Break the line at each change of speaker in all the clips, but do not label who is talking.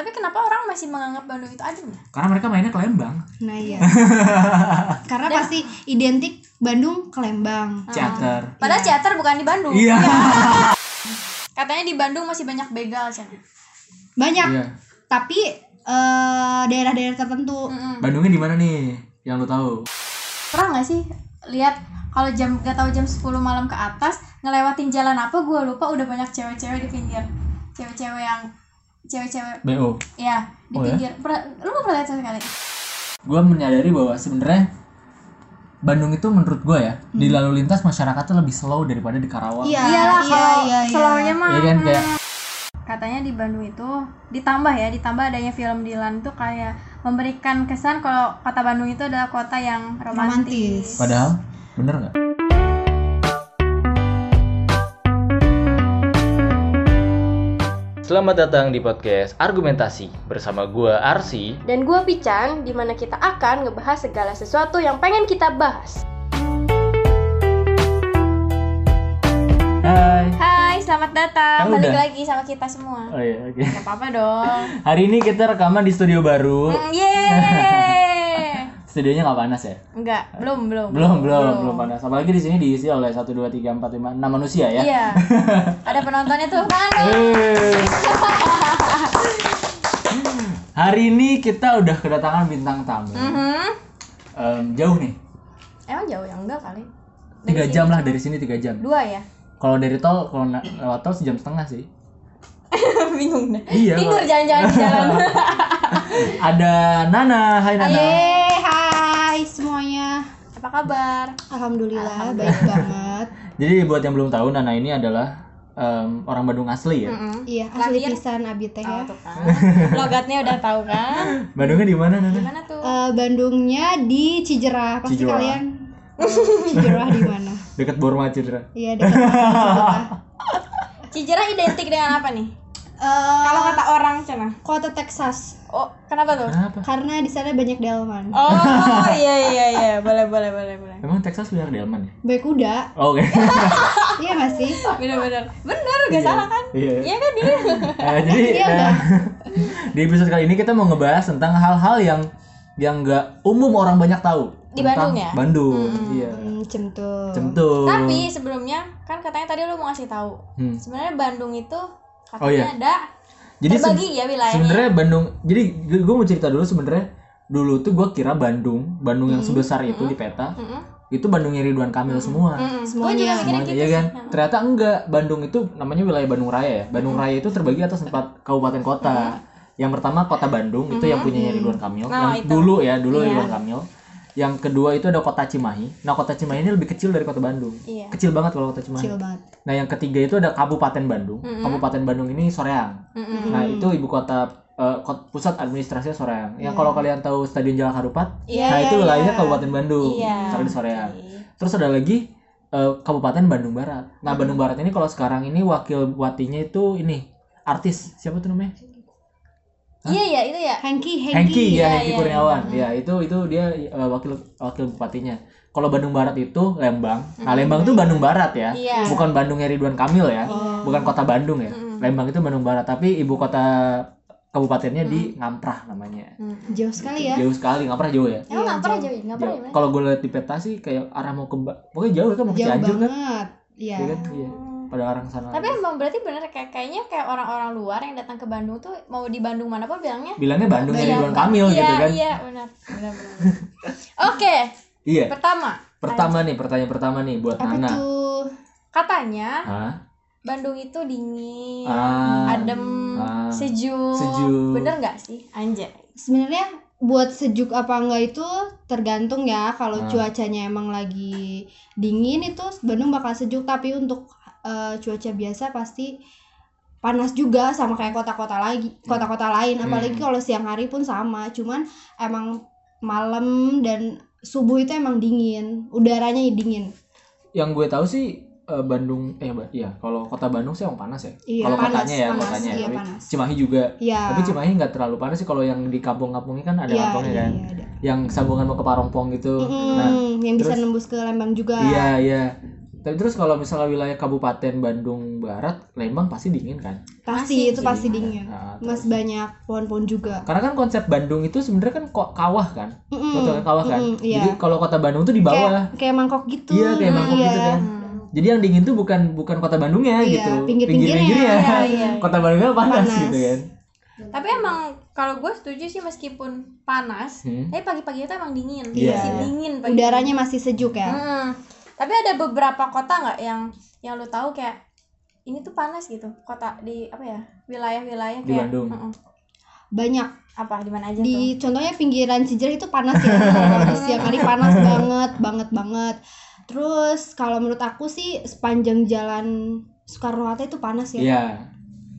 Tapi kenapa orang masih menganggap Bandung itu adem ya?
Karena mereka mainnya ke Lembang,
Nah iya. Karena pasti identik Bandung ke Lembang.
teater.
Padahal teater bukan di Bandung.
Iya.
Katanya di Bandung masih banyak begal Chan.
Banyak.
Iya.
Tapi eh, daerah-daerah tertentu.
Mm-mm.
Bandungnya di mana nih? Yang lu tahu?
Pernah nggak sih lihat kalau jam gak tahu jam 10 malam ke atas ngelewatin jalan apa gue lupa udah banyak cewek-cewek di pinggir cewek-cewek yang cewek-cewek
BO.
ya di
Oh ya?
pinggir Pernah- lu gak pernah lihat sama sekali
Gue menyadari bahwa sebenarnya Bandung itu menurut gue ya di lalu lintas masyarakat tuh lebih slow daripada di Karawang.
Iya,
iyalah
iya,
kalau
iya, iya.
slownya mah
Iya kan kayak
katanya di Bandung itu ditambah ya ditambah adanya film Dilan tuh kayak memberikan kesan kalau kota Bandung itu adalah kota yang romantis,
Romantis.
padahal bener nggak?
Selamat datang di podcast Argumentasi bersama gua Arsi.
Dan gue Pican, di mana kita akan ngebahas segala sesuatu yang pengen kita bahas.
Hai.
Hai selamat datang
Kan
balik
udah.
lagi sama kita semua
Oh iya, oke.
Gak apa-apa dong
Hari ini kita rekaman di studio baru.
Mm, Yeay
Studionya nggak panas ya?
Enggak, belum, belum
Belum, belum, belum panas. Apalagi di sini diisi oleh 1 2 3 4 5 6 manusia ya.
Iya Ada penontonnya tuh kan
Hey. Hari ini kita udah kedatangan bintang tamu.
Mhm.
Em, jauh nih.
Emang jauh ya? Enggak kali
Tiga jam lah dari sini tiga jam.
Dua ya?
Kalau dari tol, kalau lewat tol sejam setengah sih.
Bingung deh
Iya.
Tidur jalan-jalan di jalan
Ada Nana, hai Nana.
Yeay, hai semuanya.
Apa kabar?
Alhamdulillah, baik banget.
Jadi buat yang belum tahu, Nana ini adalah em, orang Bandung asli ya.
Mm-mm.
Iya, asli
Lahir?
pisan abi teh ya.
tuh kan Logatnya udah tahu kan
Bandungnya di mana Nana?
Gimana tuh?
Eh, Bandungnya di Cijerah. Pasti
Cijerah.
kalian Cijerah di mana?
Dekat Borma Citra.
Iya, dekat Cijerah.
Cijerah identik dengan apa nih?
Eh,
Kalau kata orang sana
kota Texas.
Oh, kenapa tuh?
Kenapa?
Karena di sana banyak delman.
Oh, iya iya iya, boleh boleh boleh boleh.
Emang Texas punya delman ya?
Baik kuda.
Oh, Oke.
Iya nggak sih?
Bener-bener. Bener, gak salah kan?
Iya.
Iya kan dia?
Eh, jadi
Iya,
eh, di episode kali ini kita mau ngebahas tentang hal-hal yang yang nggak umum orang banyak tahu.
Di Bandung ya?
Bandung, iya.
Hmm, centul.
Centul.
Tapi sebelumnya kan katanya tadi lu mau ngasih tahu.
Hmm.
Sebenarnya Bandung itu katanya
Oh, iya.
ada
Jadi
terbagi ya wilayahnya.
sebenarnya Bandung. Jadi gue mau cerita dulu sebenarnya dulu tuh gue kira Bandung, Bandung yang sebesar itu di peta,
Mm-mm.
itu Bandungnya Ridwan Kamil semua.
Mm-mm. Gua
Semuanya.
juga mikirnya
Semuanya,
gitu
ya kan?
sih. Mm.
Ternyata enggak. Bandung itu namanya wilayah Bandung Raya ya. Bandung Raya itu terbagi atas empat kabupaten kota. Yang pertama kota Bandung itu yang punyanya Ridwan Kamil.
Nah,
yang
itu.
dulu ya, dulu
Iya.
Ridwan Kamil. Yang kedua itu ada kota Cimahi. Nah, kota Cimahi ini lebih kecil dari kota Bandung.
Iya.
Kecil banget kalau kota Cimahi.
Kecil banget.
Nah, yang ketiga itu ada Kabupaten Bandung. Kabupaten Bandung ini Soreang.
Mm-mm.
Nah, itu ibu kota kot- pusat administrasinya Soreang. Yang kalau kalian tahu Stadion Jalak Harupat,
Iya,
nah itu
iya.
wilayahnya Kabupaten Bandung. Di Soreang.
Oke.
Terus ada lagi eh, Kabupaten Bandung Barat. Nah, Bandung Barat ini kalau sekarang ini wakil bupatinya itu ini artis siapa tuh namanya?
Iya iya itu ya.
Hengki, Hengki.
Hengki ya,
iya,
Hengki
iya.
Kurniawan. Ya, itu itu dia eh, wakil wakil bupatinya. Kalau Bandung Barat itu Lembang. Nah, Lembang itu Bandung Barat ya.
Iya.
Bukan Bandungnya Ridwan Kamil ya. Bukan kota Bandung ya. Lembang itu Bandung Barat, tapi ibu kota kabupatennya di Ngamprah namanya.
Jauh sekali ya.
Jauh sekali, Ngamprah jauh ya.
Emang nggak pernah jauh, nggak pernah
Jauh.
ya?
Kalau gue lihat di peta sih kayak arah mau ke pokoknya jauh kan mau ke
Jauh
Cianjur kan.
banget. Iya.
Kan? Iya. Pada arah sana.
Tapi emang berarti bener kayak kayaknya kayak orang-orang luar yang datang ke Bandung tuh mau di Bandung mana pun bilangnya
bilangnya Bandungnya
Iya,
Ridwan Kamil
iya,
gitu kan.
Iya, benar. Benar benar. Oke,
Iya.
pertama,
Pertama nih, pertanyaan pertama nih buat
Apa
Nana.
tuh?
katanya
Hah?
Bandung itu dingin,
Ah.
adem,
Ah.
sejuk.
Sejuk.
Bener nggak sih? Anjay.
Sebenarnya buat sejuk apa enggak itu tergantung ya. Kalau
Hmm.
cuacanya emang lagi dingin itu Bandung bakal sejuk. Tapi untuk eh, cuaca biasa pasti panas juga sama kayak kota-kota lagi, kota-kota lain. Apalagi
Hmm.
kalau siang hari pun sama. Cuman emang malam dan subuh itu emang dingin, udaranya dingin.
Yang gue tahu sih eh, Bandung eh iya kalau kota Bandung sih emang panas ya.
Iya,
kalau kotanya ya,
panas,
kotanya.
iya,
Tapi
panas.
Cimahi juga.
Iya.
Tapi Cimahi nggak terlalu panas sih kalau yang di kampung-kampungnya kan ada
Iya,
kampungnya
iya,
kan.
iya, ada.
Yang sambungan mau ke Parongpong gitu.
Mm-mm,
Nah,
yang bisa
terus-
nembus ke Lembang juga.
Iya, iya. Tapi terus kalau misalnya wilayah Kabupaten Bandung Barat, Lembang pasti dingin kan?
pasti itu
Pasti
pasti
dingin.
dingin
Nah,
mas
terus-
banyak pohon-pohon juga
Karena kan konsep Bandung itu sebenarnya kan kok kawah kan?
Mm-mm,
Lo tau kan kawah kan?
mm-mm, iya.
Jadi kalau kota Bandung tuh di bawah.
kayak kayak mangkok gitu
Iya, kayak mangkok
Iya.
gitu kan. Jadi yang dingin tuh bukan bukan kota Bandungnya
Iya,
gitu.
pinggir-pinggirnya.
Iya, iya.
Kota Bandungnya panas,
Panas.
gitu kan.
Tapi emang kalau gue setuju sih meskipun panas,
Hmm.
tapi pagi-pagi itu emang dingin.
Iya.
Masih dingin pagi.
udaranya masih sejuk ya
Mm. Tapi ada beberapa kota nggak yang yang lu tahu kayak ini tuh panas gitu. Kota di apa ya? Wilayah-wilayah
Di
kayak
Bandung.
Mm-mm.
banyak
Apa di mana aja tuh?
di contohnya pinggiran Cijerah itu panas ya kalau di siang hari panas banget banget banget terus kalau menurut aku sih sepanjang jalan Soekarno Hatta itu panas ya
Iya.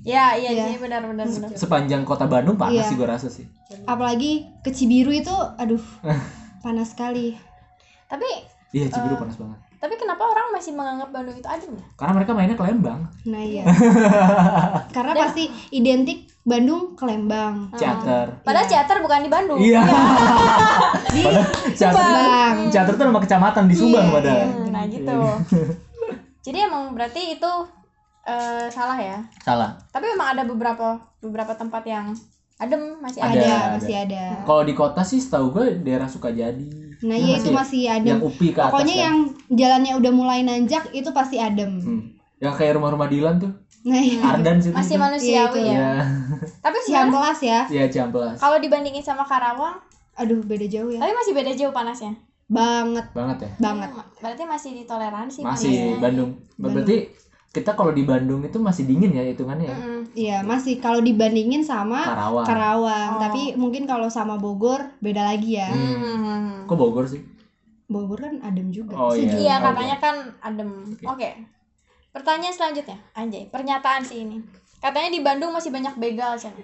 Ya, iya
Iya.
sih benar benar benar.
Sepanjang kota Bandung panas
Iya.
sih gue rasa sih.
apalagi ke Cibiru itu aduh panas sekali
Tapi
Iya, Cibiru
Eh.
panas banget.
Masih menganggap Bandung itu adem ya?
Karena mereka mainnya ke Lembang,
nah iya karena pasti identik Bandung ke Lembang
Ciater.
Padahal
Iya.
teater bukan di Bandung.
Iya.
di
Ciater,
Subang
Ciater tuh nama kecamatan di Subang
Iya,
padahal.
Hmm, Nah gitu. Jadi emang berarti itu eh, salah ya.
Salah.
Tapi memang ada beberapa beberapa tempat yang adem masih
ada,
ada.
Ada,
masih ada
Kalau di kota sih setahu gue daerah Sukajadi.
Nah
Iya
iya itu
masih ya?
ada
Yang UPI ke atas.
pokoknya
kan?
yang jalannya udah mulai nanjak itu pasti adem
Hmm. Yang kayak rumah-rumah Dilan tuh.
nah iya
Ardan situ.
Masih
tuh.
manusiawi
Iya,
ya.
Iya.
Tapi
Ciamplas ya
Iya, Ciamplas.
kalau dibandingin sama Karawang,
aduh beda jauh ya
tapi masih beda jauh panasnya.
banget
Banget ya.
banget
Berarti masih ditoleransi
Masih
panasnya.
Bandung. Berarti kita kalau di Bandung itu masih dingin ya hitungannya ya.
Mm-mm.
iya masih kalau dibandingin sama
Karawang.
Karawang
Oh.
tapi mungkin kalau sama Bogor beda lagi ya
Hmm.
Kok Bogor sih?
Bogor kan adem juga
Oh, iya.
Iya, katanya kan adem. Oke. Pertanyaan selanjutnya, anjay, pernyataan sih ini. Katanya di Bandung masih banyak begal, Chan.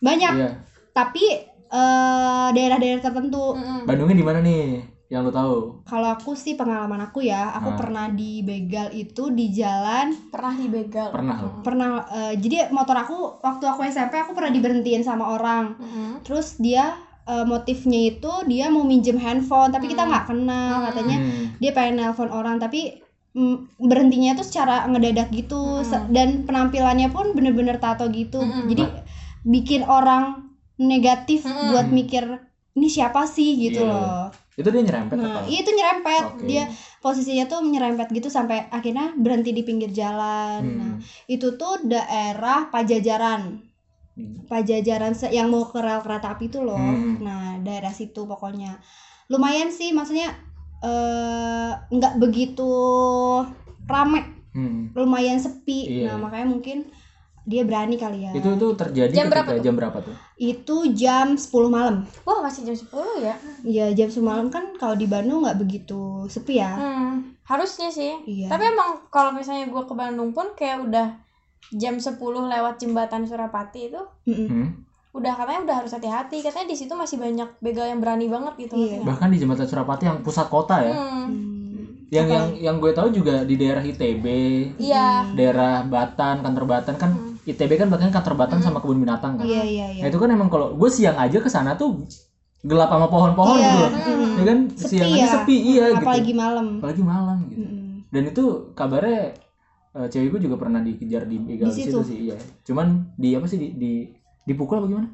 banyak
Iya.
tapi eh, daerah-daerah tertentu
Mm-mm.
Bandungnya di mana nih? Yang lu tahu?
kalau aku sih pengalaman aku ya aku
Ah.
pernah di begal itu di jalan
Pernah di begal.
Pernah lo.
pernah eh, jadi motor aku waktu aku SMP aku pernah diberhentiin sama orang
Mm-mm.
terus dia eh, motifnya itu dia mau minjem handphone tapi kita
Hmm.
nggak kenal
Hmm.
katanya
Hmm.
dia pengen nelpon orang tapi mm, berhentinya tuh secara ngedadak gitu
Hmm.
Dan penampilannya pun bener-bener tato gitu
Hmm.
jadi bikin orang negatif
Hmm.
buat mikir ini siapa sih gitu
Iya.
loh
Itu dia nyerempet
nah
apa?
iya itu nyerempet
Oke.
dia posisinya tuh nyerempet gitu sampai akhirnya berhenti di pinggir jalan
Hmm.
nah itu tuh daerah Pajajaran
Hmm.
Pajajaran yang mau ke rel kereta api itu loh
Hmm.
nah daerah situ pokoknya lumayan sih maksudnya eh, nggak begitu rame
Hmm.
lumayan sepi
Iya.
nah makanya mungkin dia berani kali ya
Itu itu terjadi
Jam berapa tuh?
jam berapa tuh?
itu jam 10 malam
Wah, masih jam 10 ya?
ya jam 10 malam kan kalau di Bandung nggak begitu sepi ya
Hmm, harusnya sih.
iya
Tapi emang kalau misalnya gue ke Bandung pun kayak udah jam 10 lewat jembatan Surapati itu.
Hmm.
udah katanya udah harus hati-hati katanya di situ masih banyak begal yang berani banget gitu
Iya.
nggak?
Bahkan di jembatan Surapati yang pusat kota ya.
Hmm,
Hmm.
Yang
Apa
yang yang gue tahu juga di daerah ITB,
iya
daerah Batan, kantor Batan kan ITB kan bahkan kantor Batan sama kebun binatang kan.
iya iya iya
Nah, itu kan emang kalau gue siang aja ke sana tuh gelap sama pohon-pohon
Iya,
gitu
mm-mm.
Ya kan
Sepi
siang
ya.
aja sepi iya
apalagi
gitu.
malam
Apalagi malam gitu.
Mm-mm.
Dan itu kabarnya eh, cewek gue juga pernah dikejar di begal
Di situ?
situ sih iya. Cuman di apa sih di, di dipukul apa gimana?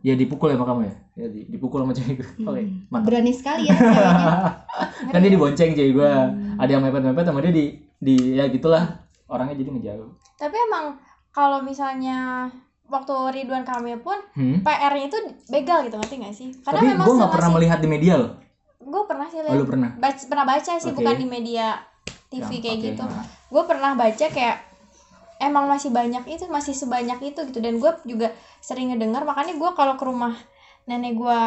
Ya dipukul ya sama kamu ya. Ya di- dipukul sama cewek gue. Oke,
Hmm.
mantap.
berani sekali ya ceweknya
kan dia dibonceng cewek gue.
Hmm.
Ada yang mepet-mepet sama dia di di ya gitulah. Orangnya jadi ngejauh.
tapi emang kalau misalnya waktu Ridwan Kamil pun
Hmm.
PR-nya itu begal gitu ngerti gak sih karena
Tapi
memang
gue nggak pernah melihat di media loh.
gue pernah sih
Oh,
lihat
lu pernah?
baca, pernah baca sih
Oke.
bukan di media TV
Yang-
kayak
oke,
gitu
nah.
gue pernah baca kayak emang masih banyak itu masih sebanyak itu gitu dan gue juga sering ngedengar makanya gue kalau ke rumah nenek gue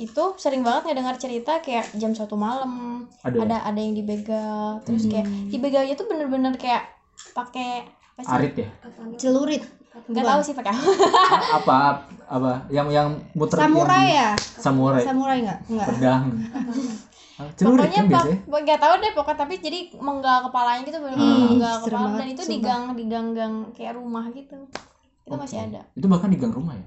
itu sering banget ngedengar cerita kayak jam satu malam
Ada.
ada ada yang dibegal terus
Hmm.
kayak dibegalnya tuh bener-bener kayak pakai sih
Arit ya?
celurit.
Nggak tahu sih pakai apa
apa apa yang yang muter
samurai
yang
ya?
Samurai.
Samurai nggak? Nggak.
Pedang. Ah, celurit
pokoknya
kan biasanya.
Pak nggak tahu deh pokoknya tapi jadi menggal kepalanya gitu bener
Hmm.
menggal kepala
banget,
dan itu di gang di gang-gang kayak rumah gitu. Itu masih
Oke.
ada.
Itu bahkan di gang rumah ya?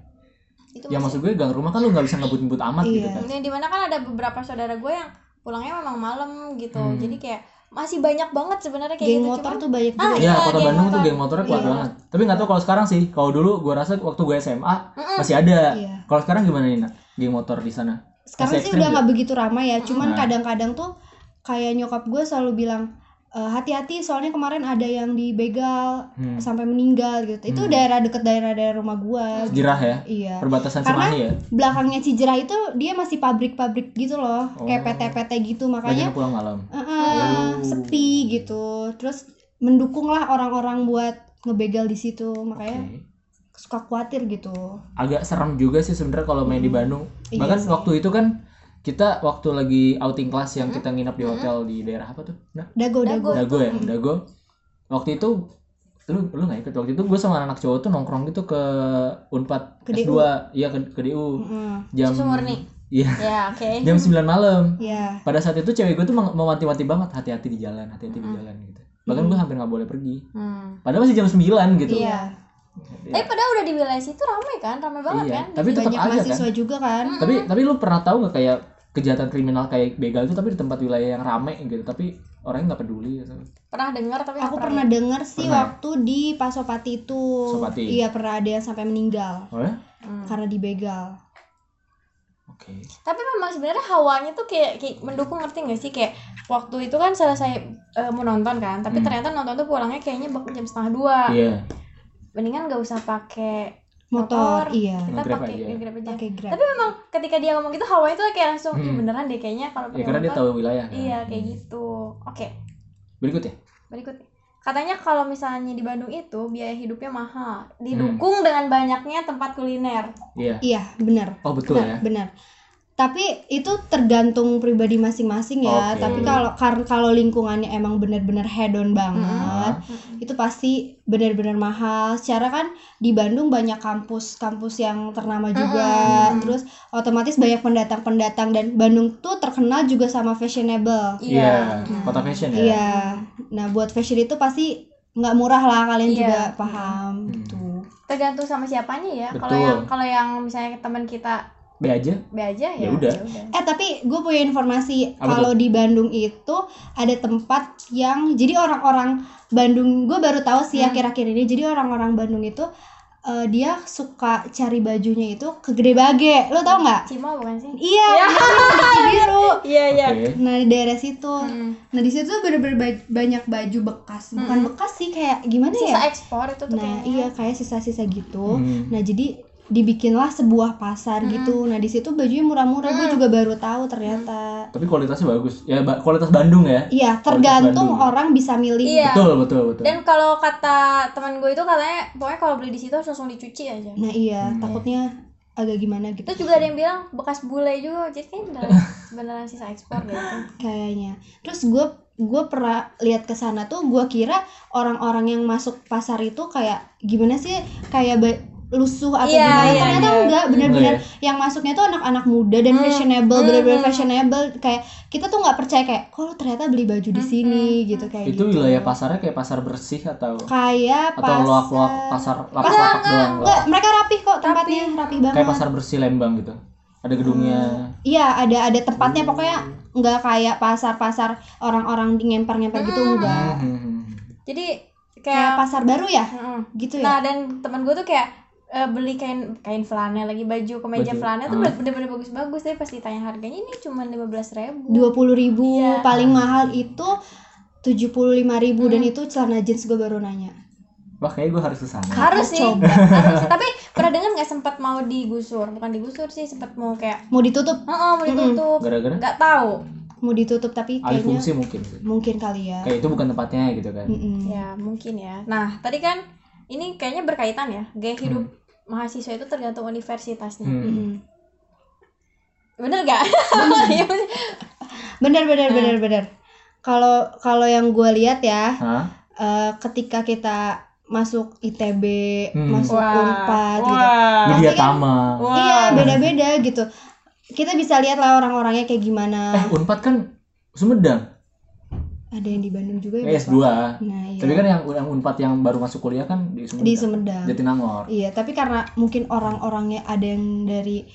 Itu
ya
masih
maksud gue gang rumah kan lu nggak bisa ngebut-ngebut amat gitu
Iya.
kan?
Yang di mana kan ada beberapa saudara gue yang pulangnya memang malam gitu.
Hmm.
jadi kayak masih banyak banget sebenarnya kayak
geng
gitu
motor
cuman
tuh banyak
Ah,
juga
Iya,
Iya,
kota
geng
Bandung tuh
motor.
geng motornya kuat
Iya.
banget. Tapi nggak tahu kalau sekarang sih. Kalau dulu gua rasa waktu gue SMA masih ada.
Iya.
Kalau sekarang gimana nih, Nak? Geng motor di sana?
sekarang
Masih
sih udah
nggak?
nggak begitu ramai ya cuman
Nah.
kadang-kadang tuh kayak nyokap gue selalu bilang "E, hati-hati soalnya kemarin ada yang dibegal
Hmm.
sampai meninggal gitu itu
Hmm.
daerah deket daerah-daerah rumah gue
Jerah ya?
iya
Perbatasan
Karena-
Cimahi ya?
belakangnya Cijerah itu dia masih pabrik-pabrik gitu loh
Oh.
kayak PT-PT gitu makanya
pulang malam.
eh, eh,
Oh.
sepi gitu terus mendukung lah orang-orang buat ngebegal di situ makanya
Oke.
suka khawatir gitu
Agak serem juga sih sebenarnya kalau main di Bandung.
Iya
Bahkan
sih.
waktu itu kan kita waktu lagi outing kelas yang kita nginap di hotel di daerah apa tuh? Nah,
dago
Dago.
dago,
Dago ya, Dago. Waktu itu lu lu nggak ikut? Waktu itu gue sama anak cowok tuh nongkrong gitu ke Unpad
Ke
S2 iya ke, ke DU
Mm-mm.
jam
Susu murni.
iya.
Ya oke.
Jam 9 malam.
Ya
pada saat itu cewek gue tuh mewanti-wanti banget hati-hati di jalan hati-hati di jalan gitu. Bahkan gue hampir nggak boleh pergi.
Hmm.
padahal masih jam 9 gitu.
Iya.
Tapi padahal udah di wilayah situ ramai kan ramai banget
Iya,
kan?
tapi tetap
banyak
aja kan.
mahasiswa juga kan.
Tapi tapi lu pernah tahu nggak kayak kejahatan kriminal kayak begal itu tapi di tempat wilayah yang rame gitu tapi orangnya nggak peduli gitu.
pernah dengar tapi
Aku pernah dengar sih
Pernah ya?
waktu di Pasopati itu.
Pasopati.
Iya, pernah ada yang sampai meninggal
oh ya
Hmm.
karena dibegal.
oke
tapi memang sebenarnya hawanya tuh kayak, kayak mendukung ngerti gak sih kayak waktu itu kan selesai eh, mau nonton kan tapi
Hmm.
ternyata nonton tuh pulangnya kayaknya bak- jam setengah dua
iya
mendingan gak usah pakai
Motor,
Motor.
iya.
kita pakai
aja.
nge-grab aja
Pakai Grab.
tapi memang ketika dia ngomong gitu hawanya tuh kayak langsung "Ih,
Hmm.
beneran deh kayaknya kalau
ya karena dia
motor."
tahu wilayah kan.
iya kayak gitu oke
berikut ya
berikut katanya kalau misalnya di Bandung itu biaya hidupnya mahal didukung dengan banyaknya tempat kuliner
iya
Iya, benar.
oh betul ya
benar. Tapi itu tergantung pribadi masing-masing ya.
Oke.
Tapi kalau karena kalau lingkungannya emang benar-benar hedon banget, itu pasti benar-benar mahal. Secara kan di Bandung banyak kampus-kampus yang ternama juga. Terus otomatis banyak pendatang-pendatang dan Bandung tuh terkenal juga sama fashionable.
iya kota fashion ya
Iya. Nah, buat fashion itu pasti nggak murah lah kalian
Iya.
juga paham
Hmm.
gitu.
tergantung sama siapanya ya kalau yang kalau yang misalnya teman kita
B aja
B aja ya,
Ya udah.
Eh tapi gue punya informasi kalau di Bandung itu ada tempat yang jadi orang-orang Bandung gue baru tahu sih
Hmm.
akhir-akhir ini jadi orang-orang Bandung itu eh, dia suka cari bajunya itu ke Gede Bage lo tau nggak?
Cimo bukan sih
Iya, baju biru.
iya iya
Nah di daerah situ,
Hmm.
nah di situ tuh bener-bener ba- banyak baju bekas, bukan
Hmm.
bekas sih kayak gimana
sisa
ya?
ekspor itu tuh
Nah
kayaknya
iya kayak sisa-sisa gitu.
Hmm.
Nah jadi dibikinlah sebuah pasar gitu. Nah di situ bajunya murah-murah. Gue juga baru tahu ternyata.
tapi kualitasnya bagus ya ba- kualitas Bandung ya
Iya tergantung
Bandung.
orang bisa milih.
Iya.
betul betul betul
dan kalau kata teman gue itu katanya pokoknya kalau beli di situ harus langsung dicuci aja
Nah iya
Hmm.
takutnya agak gimana gitu.
terus juga ada yang bilang bekas bule juga jadi kan beneran, sisa ekspor gitu
kayaknya. Terus gue gue pernah lihat ke sana tuh gue kira orang-orang yang masuk pasar itu kayak gimana sih kayak lusuh atau
Iya,
gimana
iya,
ternyata
iya.
enggak bener-bener
Enggak
yang masuknya tuh anak-anak muda dan
Hmm.
fashionable
Hmm,
bener-bener
hmm.
fashionable kayak kita tuh nggak percaya kayak kok lu ternyata beli baju di sini gitu kayak
itu
gitu
wilayah pasarnya kayak pasar bersih atau
kayak
atau
pasar
loak-loak pasar lapak-lapak doang
enggak mereka rapih kok tempatnya rapih banget
kayak pasar bersih Lembang gitu ada gedungnya
Iya ada ada tempatnya pokoknya nggak kayak pasar-pasar orang-orang di ngemper-ngemper gitu enggak.
Hmm, hmm, hmm.
jadi
Kayak
kayak
pasar baru ya?
Mm-mm.
Gitu ya?
nah dan teman gue tuh kayak eh, beli kain kain flanel lagi baju kemeja
Baju,
flanel tuh
ah.
bener-bener bagus-bagus tapi pas ditanya harganya ini cuma lima belas ribu.
Dua puluh ribu
Iya.
paling mahal itu tujuh puluh lima ribu dan itu celana jeans gue baru nanya.
wah kayak gue harus ke sana.
Harus sih.
Coba.
harus sih. tapi pernah dengar nggak sempat mau digusur? Bukan digusur sih sempat mau kayak
Mau ditutup,
oh, mau ditutup.
Gara-gara?
Nggak tahu.
Mau ditutup tapi
alih
kayaknya
fungsi mungkin
mungkin kali ya.
kayak itu bukan tempatnya gitu kan.
Mm-mm.
ya mungkin ya. Nah tadi kan ini kayaknya berkaitan ya. Gaya hidup mahasiswa itu tergantung universitasnya
Hmm.
Mm-mm.
bener gak Iya, bener.
Bener bener
Hmm.
bener bener. Kalau kalau yang gue lihat ya,
Hah?
eh, ketika kita masuk ITB,
Hmm.
masuk Unpad gitu.
wah
media
Pasti kan-
tama
Wah.
Iya, beda-beda gitu. Kita bisa lihat lah orang-orangnya kayak gimana.
eh unpad kan Sumedang
Ada yang di Bandung juga ya.
eh,
Bapak?
S2
Nah, iya.
tapi kan yang yang unpad yang baru masuk kuliah kan di Sumedang,
di Sumedang.
Jatinangor
Iya, tapi karena mungkin orang-orangnya ada yang dari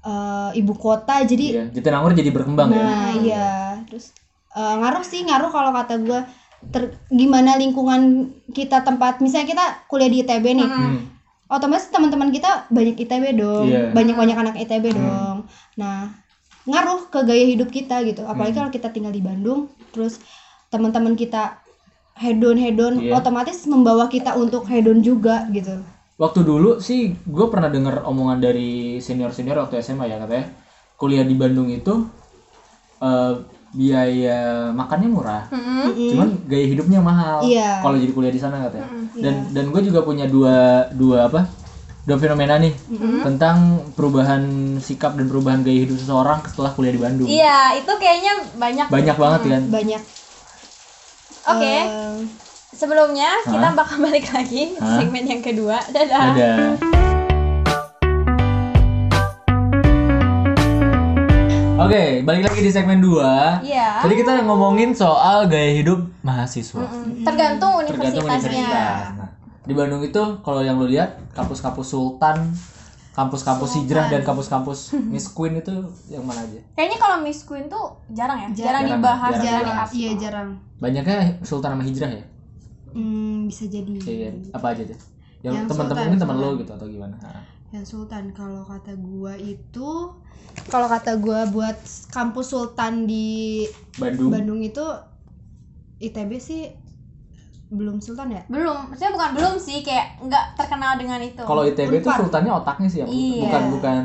eh, ibu kota jadi
iya Jatinangor jadi berkembang ya
nah, iya. Terus Eh, ngaruh sih ngaruh kalau kata gue ter, gimana lingkungan kita tempat misalnya kita kuliah di ITB nih
Hmm.
otomatis teman-teman kita banyak ITB dong
Iya.
banyak banyak anak ITB dong nah ngaruh ke gaya hidup kita gitu apalagi
Hmm.
kalau kita tinggal di Bandung terus teman-teman kita hedon hedon
Iya.
otomatis membawa kita untuk hedon juga gitu
Waktu dulu sih gue pernah denger omongan dari senior-senior waktu SMA ya katanya kuliah di Bandung itu eh, biaya makannya murah, cuman gaya hidupnya mahal.
Iya.
Kalau jadi kuliah di sana katanya. Dan dan gue juga punya dua dua apa? Dua fenomena nih tentang perubahan sikap dan perubahan gaya hidup seseorang setelah kuliah di Bandung.
Iya, itu kayaknya banyak.
Banyak banget kan.
banyak
Oke,
eh,
sebelumnya kita
Hah?
bakal balik lagi
Hah?
segmen yang kedua. Dadah.
Ada. Oke, balik lagi di segmen 2.
Iya.
Tadi kita ngomongin soal gaya hidup mahasiswa.
Mm, Tergantung
Tergantung
universitasnya.
universitas. Nah, di Bandung itu kalau yang lo lihat kampus-kampus Sultan, kampus-kampus Hijrah dan kampus-kampus Miss Queen itu yang mana aja?
Kayaknya kalau Miss Queen tuh jarang ya, jarang,
Jarang,
dibahas,
jarang
jarang,
iya jarang.
Banyaknya Sultan sama Hijrah ya?
Hmm, bisa jadi.
Iya, apa aja tuh? Yang,
Yang
teman-teman mungkin teman lo gitu atau gimana?
Yang Sultan kalau kata gua itu kalau kata gua buat kampus Sultan di
Bandung.
Bandung itu ITB sih belum Sultan ya
Belum, maksudnya bukan belum sih, kayak nggak terkenal dengan itu.
Kalau ITB itu sultannya otaknya sih ya,
Iya.
bukan bukan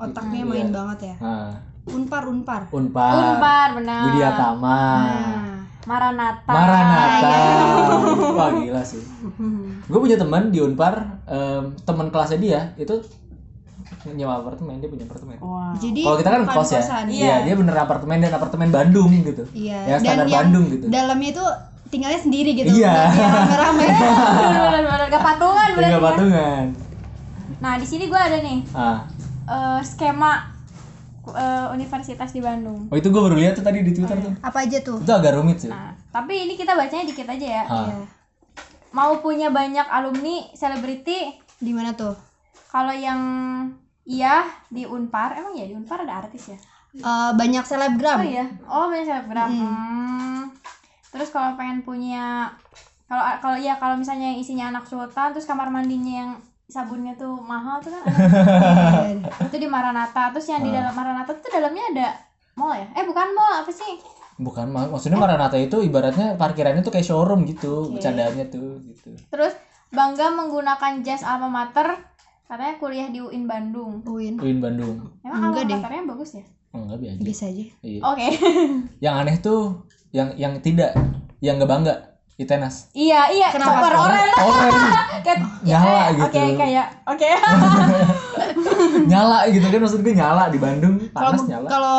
otaknya
iya.
main banget ya
Nah,
Unpar Unpar
Unpar,
Unpar, benar.
Widya Tama,
nah
Maranatha.
Maranatha.
iya.
Wah gila sih. Gue punya teman di Unpar, em, teman kelasnya dia itu nyewa apartemen, dia punya apartemen.
Wah.
jadi
Kalau kita kan kos ya, iya dia bener apartemen dan apartemen Bandung gitu.
iya
Ya standar
yang
Bandung gitu.
dalamnya itu tinggalnya sendiri gitu
Iya.
rame-rame
gak patungan berarti
Tinggal
ya.
patungan.
Nah, di sini gua ada nih
Ah,
eh, skema eh, universitas di Bandung.
oh itu gue baru lihat tuh tadi di Twitter tuh.
apa aja tuh
Itu agak rumit sih.
Nah, tapi ini kita bacanya dikit aja ya.
Ah.
Iya.
Mau punya banyak alumni selebriti
di mana tuh
kalau yang iya di Unpar, emang ya di Unpar ada artis ya?
Eh, banyak selebgram
Oh iya. Oh, banyak selebgram. Hmm. Terus kalau pengen punya kalau kalau ya kalau misalnya yang isinya anak sultan terus kamar mandinya yang sabunnya tuh mahal tuh kan ada. itu di Maranatha terus yang di dalam Maranatha tuh dalamnya ada mall ya eh bukan mall apa sih
Bukan, mak- maksudnya Maranatha itu ibaratnya parkirannya tuh kayak showroom gitu,
Oke.
bercandaannya tuh gitu.
terus bangga menggunakan jas alma mater katanya kuliah di UIN Bandung
Uin
Uin Bandung.
emang
Enggak
alma
deh.
maternya bagus ya
Enggak biasa.
bisa aja
Iya.
oke
Yang aneh tuh yang yang tidak, yang nggak bangga, Itenas.
iya iya
Kenapa?
super oren
Oren
kayak
Nyala
eh,
gitu.
oke kayak oke
nyala gitu kan maksud gue nyala di Bandung
kalau
panas nyala.
kalau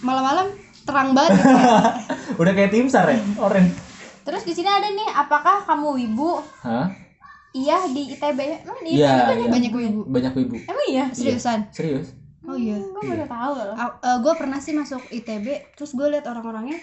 malam-malam terang banget gitu.
Udah kayak tim sar ya, oren.
terus di sini ada nih apakah kamu wibu
Hah?
iya di ITB emang di ITB
Iya,
banyak
iya.
banyak ibu
Banyak ibu.
emang iya
seriusan
Serius?
oh iya
gue baru tahu loh
gue pernah sih masuk ITB terus gue liat orang-orangnya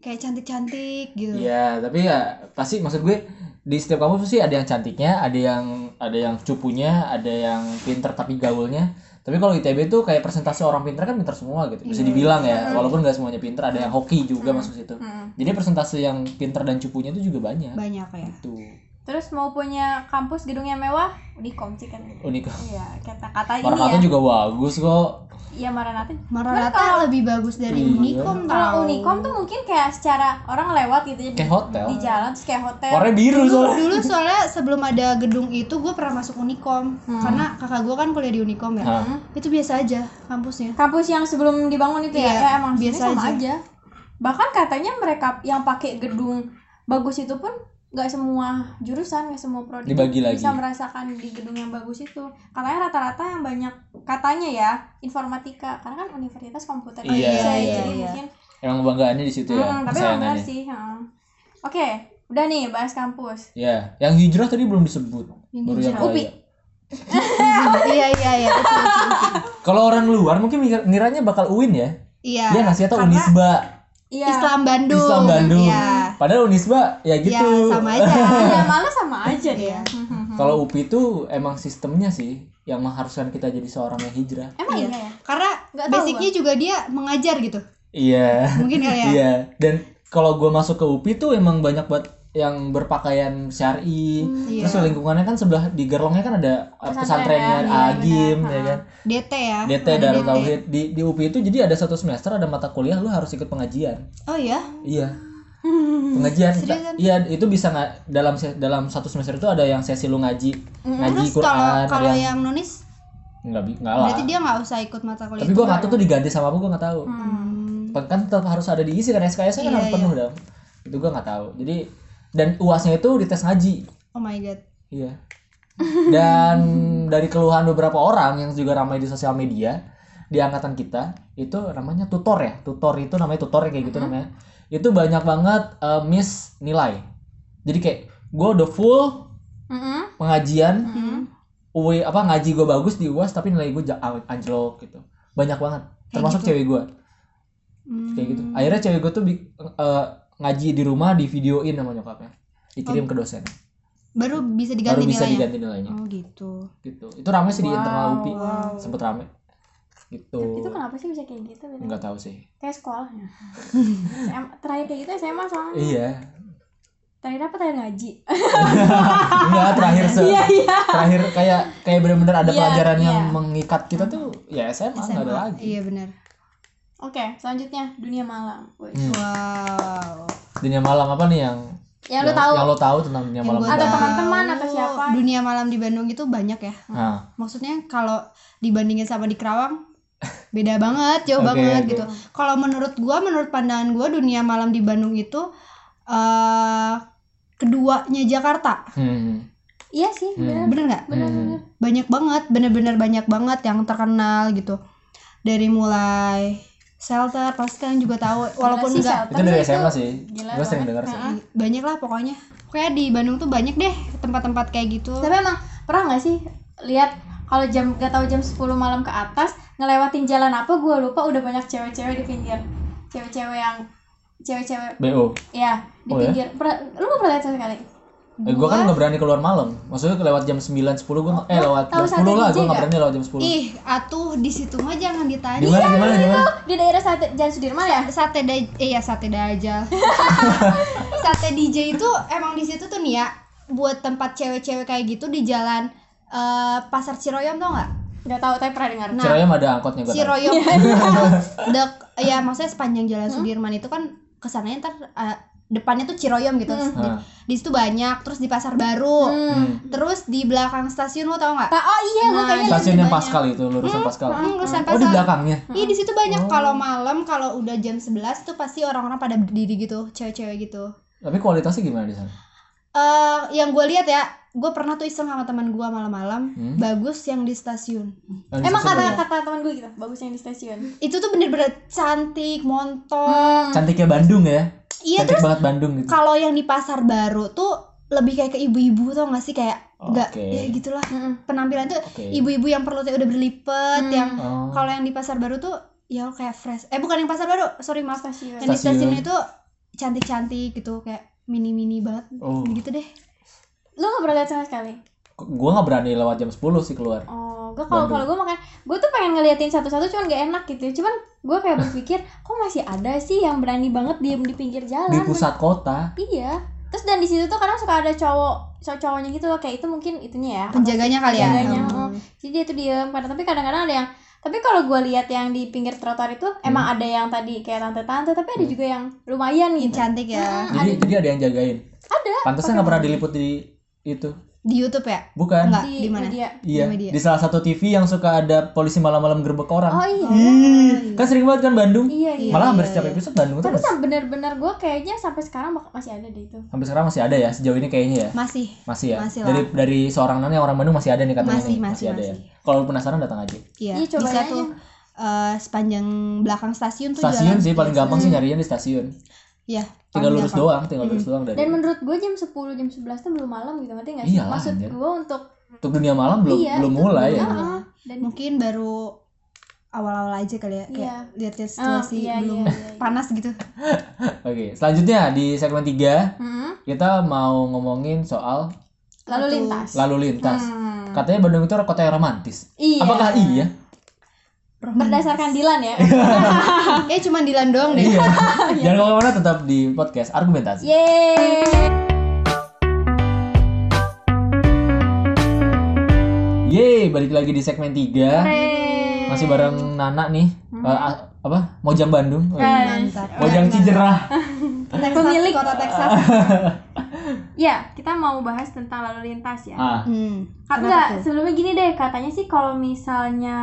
kayak cantik-cantik gitu
Iya, tapi ya pasti maksud gue di setiap kampus sih ada yang cantiknya, ada yang ada yang cupunya, ada yang pinter tapi gaulnya. Tapi kalau ITB tuh kayak presentasi orang pinter kan pinter semua gitu. Bisa dibilang ya, walaupun nggak semuanya pinter, ada yang hoki juga masuk situ.
Hmm.
Jadi presentasi yang pinter dan cupunya itu juga banyak.
banyak ya
Tuh,
terus mau punya kampus gedung yang mewah Unikom sih kan
unik.
iya kata kata ini ya
juga bagus kok.
Iya Maranatha
Maranatha lebih bagus dari
Iya.
Unicom
kalau
tau
Unikom tuh mungkin kayak secara orang lewat gitu ya di,
Kayak hotel.
di jalan terus kayak hotel
Warnanya biru
dulu
soalnya.
dulu soalnya sebelum ada gedung itu gue pernah masuk Unicom karena kakak gue kan kuliah di Unicom ya
Hah?
itu biasa aja kampusnya
kampus yang sebelum dibangun itu ya
Iya,
ya emang
biasa
biasa sama
aja.
aja. bahkan katanya mereka yang pakai gedung bagus itu pun nggak semua jurusan nggak semua prodi
Dibagi lagi.
bisa merasakan di gedung yang bagus itu katanya rata-rata yang banyak katanya ya informatika karena kan universitas komputer
Iya,
Indonesia,
iya,
jadi
iya.
mungkin
Emang banggaannya di situ ya,
Hmm, tapi emang benar
kesayangannya.
sih heeh. oke udah nih bahas kampus
Ya, yang hijrah tadi belum disebut.
Yang
Baru yang.
Upi.
iya iya iya.
Kalau orang luar mungkin ngiranya bakal UIN ya.
iya
Iya nggak sih atau
karena
Unisba,
iya
Islam Bandung
Islam Bandung.
iya
Padahal Unisba ya gitu.
ya sama aja
ya malah sama aja deh
Iya.
Kalau UPI itu emang sistemnya sih yang mengharuskan kita jadi seorang yang hijrah.
emang
Iya.
iya ya
karena
Nggak tahu,
basicnya juga dia mengajar gitu
Iya.
mungkin kali ya
Iya. Dan kalau gue masuk ke UPI tuh emang banyak banget yang berpakaian syari
iya.
terus lingkungannya kan sebelah di gerlongnya kan ada
Pesantren
pesantrennya
ya, iya,
Agim ya kan?
DT ya?
DT Darul Tauhid. Di di UPI itu jadi ada satu semester ada mata kuliah lu harus ikut pengajian.
Oh iya?
Iya. Pengajian.
Seriusan?
iya itu bisa nggak dalam dalam satu semester itu ada yang sesi lu ngaji. Ngaji
terus
Quran
kalau kalau
yang
yang nunis
nggak nggak lah.
Berarti dia nggak usah ikut mata kuliah
tapi gua nggak tahu tuh diganti sama apa gua nggak tahu.
Hmm.
kan tetap harus ada diisi kan SKS kan
Iya,
harus penuh dong. Itu gua nggak tahu. Jadi dan uasnya itu dites ngaji.
Oh my god.
Iya. Dan dari keluhan beberapa orang yang juga ramai di sosial media di angkatan kita itu namanya tutor ya. Tutor itu namanya tutor ya kayak gitu namanya. Itu banyak banget eh, miss nilai. Jadi kayak gue udah full
Mm-mm.
pengajian
Hmm.
UI apa ngaji gue bagus di uas tapi nilai gue anjlok gitu. Banyak banget. Termasuk cewek gue
Hmm.
kayak gitu. Akhirnya cewek gue tuh eh, ngaji di rumah di videoin sama nyokapnya. Dikirim ke dosen.
Baru bisa
baru
diganti
bisa
nilainya?
diganti nilainya.
Oh gitu.
Gitu. Itu rame sih di internal UPI
wow.
sempet rame gitu.
Itu kenapa sih bisa kayak gitu gitu?
nggak tahu sih.
Kayak sekolahnya. SMA, terakhir kayak gitu SMA soalnya.
Iya.
Terakhir apa? Terakhir ngaji.
Enggak terakhir se
iya iya.
terakhir kayak kayak benar-benar ada
Iya,
pelajaran yang
iya.
mengikat kita tuh ya SMA nggak ada lagi.
Iya benar
oke selanjutnya dunia malam. Wih.
Hmm.
wow.
Dunia malam apa nih yang
yang lu tahu.
yang lo tahu tentang dunia
Yang
malam
Ada teman-teman atau siapa?
dunia malam di Bandung itu banyak ya.
Nah
maksudnya kalau dibandingin sama di Kerawang beda banget jauh
Oke,
banget gitu. Kalau menurut gua menurut pandangan gua dunia malam di Bandung itu eh keduanya Jakarta.
Hmm.
iya sih benar.
Bener nggak?
Benar
Hmm.
banyak banget bener-bener banyak banget yang terkenal gitu. Dari mulai shelter pasti kalian juga tahu walaupun
sih,
enggak
itu dari SMA sih.
gila
gue sering dengar sih.
Banyak lah pokoknya. Kayak di Bandung tuh banyak deh tempat-tempat kayak gitu.
Tapi emang pernah nggak sih lihat kalau jam gak tahu jam 10 malam ke atas ngelewatin jalan apa gue lupa udah banyak cewek-cewek di pinggir. Cewek-cewek yang cewek-cewek
BO
ya di
Oh, ya?
pinggir. Pernah- lu gak pernah lihat sama sekali
Eh, gue kan nggak berani keluar malam. Maksudnya lewat jam 9 10 gue eh lewat jam 10
sate
lah gue nggak
nggak?
berani lewat jam 10.
ih atuh di situ mah jangan ditanya
Gimana gimana gimana?
di daerah sate Jalan Sudirman ya
sate da eh ya sate dajal sate DJ itu emang di situ tuh nih ya buat tempat cewek-cewek kayak gitu di jalan eh, pasar Ciroyom tau nggak
nggak tahu tapi pernah dengar
Nah,
Ciroyom ada angkotnya gue.
Ciroyom dek ya maksudnya sepanjang jalan Sudirman itu kan ke sananya ntar eh, depannya tuh Ciroyom gitu di,
Nah.
di situ banyak terus di pasar baru
hmm.
terus di belakang stasiun lo tau nggak
oh iya gue
Nah,
kayaknya
Stasiun yang. Pascal itu, lurusan Pascal.
Hmm, lulusan
Oh di belakangnya.
Iya di situ banyak kalau malam kalau udah jam 11 tuh pasti orang-orang pada berdiri gitu, cewek-cewek gitu.
Tapi kualitasnya gimana di sana?
Eh yang gue lihat ya, gue pernah tuh iseng sama teman gue malam-malam,
Hmm?
bagus yang di stasiun.
Yang di
emang kata kata teman gue gitu bagus yang di stasiun
Itu tuh bener-bener cantik, montok.
Cantiknya Bandung ya.
Iya terus
banget Bandung gitu.
kalau yang di pasar baru tuh lebih kayak ke ibu-ibu tau gak sih kayak nggak
Oke.
ya gitulah penampilan tuh
Oke.
ibu-ibu yang perutnya udah berlipet
Hmm.
yang
Oh.
kalau yang di pasar baru tuh ya kayak fresh eh bukan yang pasar baru sorry maaf
stasiun
yang di
Stasiun.
itu cantik-cantik gitu kayak mini-mini banget
Oh.
gitu deh
lu gak pernah lihat sama sekali
Gue nggak berani lewat jam 10 sih keluar.
Oh, gue kalau kalau gue makan, gue tuh pengen ngeliatin satu-satu, cuman gak enak gitu. ya. Cuman gue kayak berpikir, kok masih ada sih yang berani banget diem di pinggir jalan?
Di pusat kota.
Iya. Terus dan di situ tuh kadang suka ada cowok, cowok cowoknya gitu loh, kayak itu mungkin itunya ya.
penjaganya kali ya
Penjaganya,
Hmm.
oh. Jadi dia tuh diem, kadang tapi kadang-kadang ada yang tapi kalau gue lihat yang di pinggir trotoar itu emang ada yang tadi kayak tante-tante tapi ada juga yang lumayan
Yang
gitu
cantik ya
Jadi jadi ada yang jagain.
ada
Pantasnya nggak pernah diliput di itu.
Di YouTube ya
Bukan.
Enggak,
di,
di mana?
media.
Iya,
Di media.
di salah satu TV yang suka ada polisi malam-malam gerbek orang.
oh iya
Ih, kan sering banget kan Bandung.
iya iya
Malah hampir
iya,
setiap
iya.
episode Bandung tuh
tapi bener-bener gue kayaknya sampai sekarang masih ada deh itu
sampai sekarang masih ada ya sejauh ini kayaknya ya.
masih
Masih ya.
Masih lah.
dari dari seorang nanya orang Bandung masih ada nih katanya
Masih,
nih.
masih,
ada ya.
masih.
Kalau penasaran datang aja.
iya
Iya,
bisa
aja.
tuh eh, sepanjang belakang stasiun tuh
Stasiun
jalan.
sih paling gampang sih nyarinya di stasiun.
Iya,
Tinggal lurus doang, tinggal lurus doang dari.
dan menurut gue jam 10 jam 11 tuh belum malam gitu ngerti gak sih
Iyalah,
maksud
anjir.
gue untuk
Untuk dunia malam belum
iya
belum mulai ya.
dan
mungkin baru awal-awal aja kali ya kayak
Iya.
lihat-lihat
Oh,
situasi
iya,
belum
iya, iya, iya.
panas gitu
Oke, selanjutnya di segmen 3
Hmm,
kita mau ngomongin soal
lalu lintas
lalu lintas.
Hmm.
Katanya Bandung itu kota yang romantis.
iya
Apakah iya?
Berdasarkan Dilan ya
ya cuma Dilan doang deh
Iya. Jangan ke mana-mana tetap di podcast argumentasi.
Yeay
Yeay, balik lagi di segmen 3 Masih bareng Nana nih.
Hmm.
A- apa? Mojang Bandung.
Mantap
Mojang Cijerah.
Pemilik.
kota Texas
Ya, kita mau bahas tentang lalu lintas ya.
Ah,
hmm.
Enggak, sebelumnya gini deh, katanya sih kalau misalnya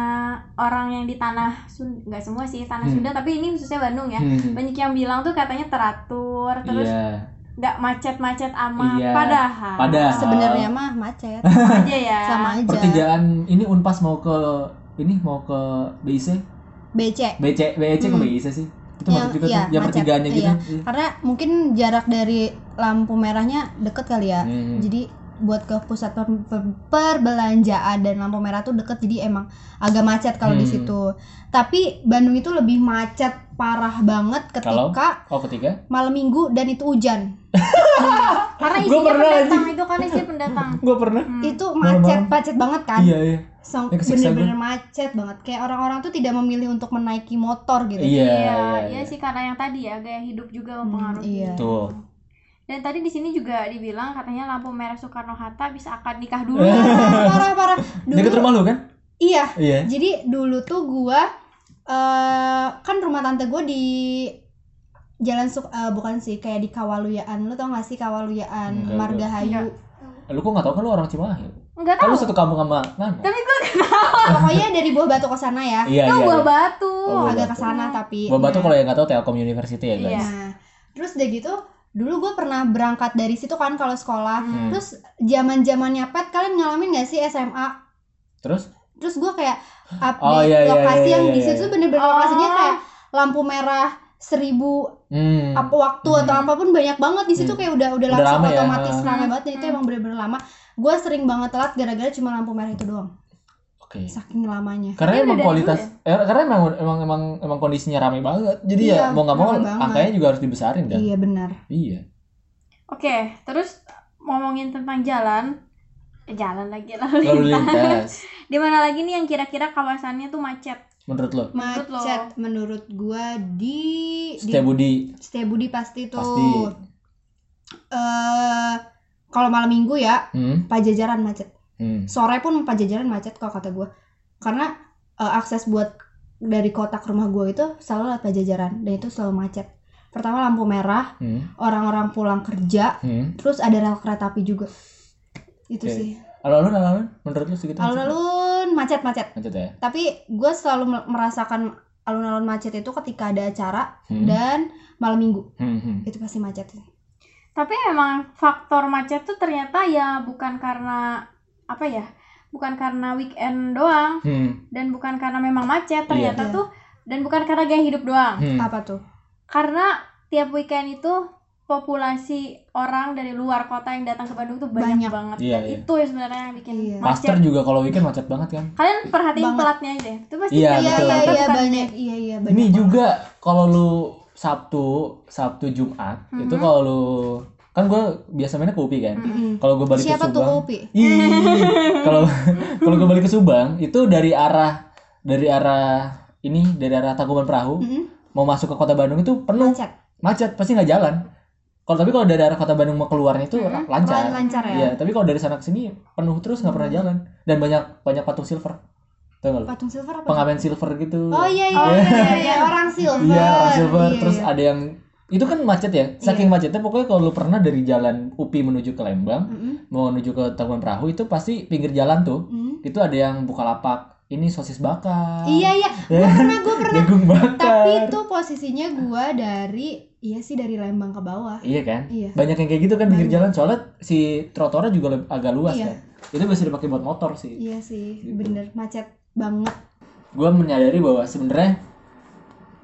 orang yang di tanah Sunda, enggak semua sih tanah
Hmm.
Sunda, tapi ini khususnya Bandung ya.
hmm.
Banyak yang bilang tuh katanya teratur, terus
Iya.
nggak macet-macet amat.
Iya.
Padahal,
Padahal.
sebenarnya mah macet
sama aja ya.
sama aja
Pertigaan ini Unpas mau ke ini mau ke BIC,
BC
BC, BEC ke
Hmm.
BIC sih. Itu
Yang-
kita
iya,
tuh, yang
macet.
pertigaannya gitu.
Iya. karena mungkin jarak dari lampu merahnya deket kali ya
Hmm.
jadi buat ke pusat per- per- perbelanjaan dan lampu merah tuh deket jadi emang agak macet kalau di
Hmm.
situ tapi Bandung itu lebih macet parah banget
Kalau?
ketika
Oh, ketiga?
malam minggu dan itu hujan
Karena
Gua
isinya
pernah,
pendatang itu kan isinya pendatang.
Gua pernah.
Hmm.
itu macet macet banget kan
Iya, iya.
So, bener-bener macet banget kayak orang-orang tuh tidak memilih untuk menaiki motor gitu
Iya,
Iya,
iya,
iya sih karena yang tadi ya gaya hidup juga mempengaruhi.
iya.
Tuh.
Dan tadi di sini juga dibilang katanya lampu merah Soekarno Hatta bisa akad nikah dulu.
parah parah
Dekat
dulu
rumah lu kan?
iya
Iya.
jadi dulu tuh gua eh kan rumah tante gue di jalan Suk eh, bukan sih kayak di Kawaluyaan lu tau gak sih Kawaluyaan
Enggak,
Margahayu
Enggak.
Lu kok nggak tahu kan lu orang Cimahi?
Enggak
Kan
tahu.
lu satu kampung sama Nana.
Tapi gue
pokoknya dari buah batu ke sana ya
Iya,
tahu
iya.
buah
iya.
batu.
Oh, Buah
agak ke sana tapi
Buah Batu
nah,
kalau yang nggak tahu Telkom University ya guys.
Iya.
nah terus udah gitu dulu gue pernah berangkat dari situ kan kalau sekolah
Hmm.
terus zaman zamannya pet kalian ngalamin gak sih SMA
Terus?
terus gue kayak update
Oh, iya, iya,
lokasi
iya,
yang
iya,
di
iya.
situ bener-bener
Oh.
lokasinya kayak lampu merah seribu
Hmm.
apa waktu atau
Hmm.
apa pun banyak banget di situ
Hmm.
kayak udah udah
Udah
langsung
rame ya.
otomatis
Hmm.
rame banget dan itu emang bener-bener lama gue sering banget telat gara-gara cuma lampu merah itu doang
Oke.
saking lamanya
Karena
Tapi
emang kualitas, eh, karena emang emang emang emang kondisinya ramai banget. Jadi
Iya,
ya mau nggak mau
banget.
angkanya juga harus dibesarin kan.
iya benar
Iya.
Oke, terus ngomongin tentang jalan, eh, jalan lagi lalu
Lalu
lintas.
lintas.
Di mana lagi nih yang kira-kira kawasannya tuh macet?
Menurut lo?
Menurut lo?
macet menurut gua di di
Setia Budi
Setiabudi pasti tuh
pasti.
eh kalau malam minggu ya
Hmm.
pajajaran macet
Hmm.
sore pun pajajaran macet kalau kata gua karena eh, akses buat dari kota ke rumah gua itu selalu lewat pajajaran dan itu selalu macet pertama lampu merah
Hmm.
orang-orang pulang kerja
Hmm.
terus ada rel kereta api juga itu
Oke.
sih
Alun-alun, alun menurut lo segitu? macet?
alun-alun macet-macet
Macet ya.
tapi gue selalu me- merasakan alun-alun macet itu ketika ada acara
Hmm.
dan malam minggu
Hmm, hmm.
itu pasti macet
Tapi emang faktor macet tuh ternyata ya bukan karena apa ya? Bukan karena weekend doang
Hmm.
dan bukan karena memang macet ternyata
Iya.
tuh dan bukan karena gaya hidup doang.
Hmm.
apa tuh
Karena tiap weekend itu populasi orang dari luar kota yang datang ke Bandung tuh banyak,
Banyak.
banget.
Iya,
dan
iya.
itu yang sebenarnya yang bikin
Iya.
Master
macet.
juga kalau weekend macet banget kan.
Kalian perhatiin
Banget.
pelatnya aja. Itu pasti
Iya,
kayak
iya iya iya
bukan
banyak iya iya banyak
Ini
banget.
juga kalau lu Sabtu, Sabtu Jumat, itu
Mhm.
kalau lu kan gue biasa mainnya ke UPI kan.
Mm-mm.
Kalau gue balik
siapa
ke Subang, kalau kalau gue balik ke Subang itu dari arah dari arah ini dari arah Tangkuban Perahu
Mm-mm.
mau masuk ke kota Bandung itu penuh
macet
macet pasti nggak jalan. Kalau tapi kalau dari arah kota Bandung mau keluarnya itu
Mhm.
lancar.
Lan- lancar ya
Iya, tapi kalau dari sana ke sini penuh terus nggak pernah jalan dan banyak banyak patung silver. Tahu lu?
patung silver apa
Pengamen silver gitu.
oh iya iya,
Oh,
iya,
iya,
iya,
iya.
orang silver
Iya, orang silver.
Iya,
Terus
iya.
ada yang itu kan macet ya. Saking macetnya pokoknya kalau lu pernah dari jalan UPI menuju ke Lembang,
Mm-mm.
mau menuju ke Tangkuban Perahu itu pasti pinggir jalan tuh.
Mm.
Itu ada yang buka lapak. Ini sosis bakar.
iya iya gue
Ya.
pernah gue pernah
Jagung bakar.
tapi itu posisinya gua dari iya sih dari Lembang ke bawah
Iya kan?
iya
Banyak yang kayak gitu kan pinggir jalan soalnya si trotoarnya juga agak luas
Iya.
kan. Itu bisa dipakai buat motor sih.
iya sih
Gitu.
bener macet banget
Gue menyadari bahwa sebenarnya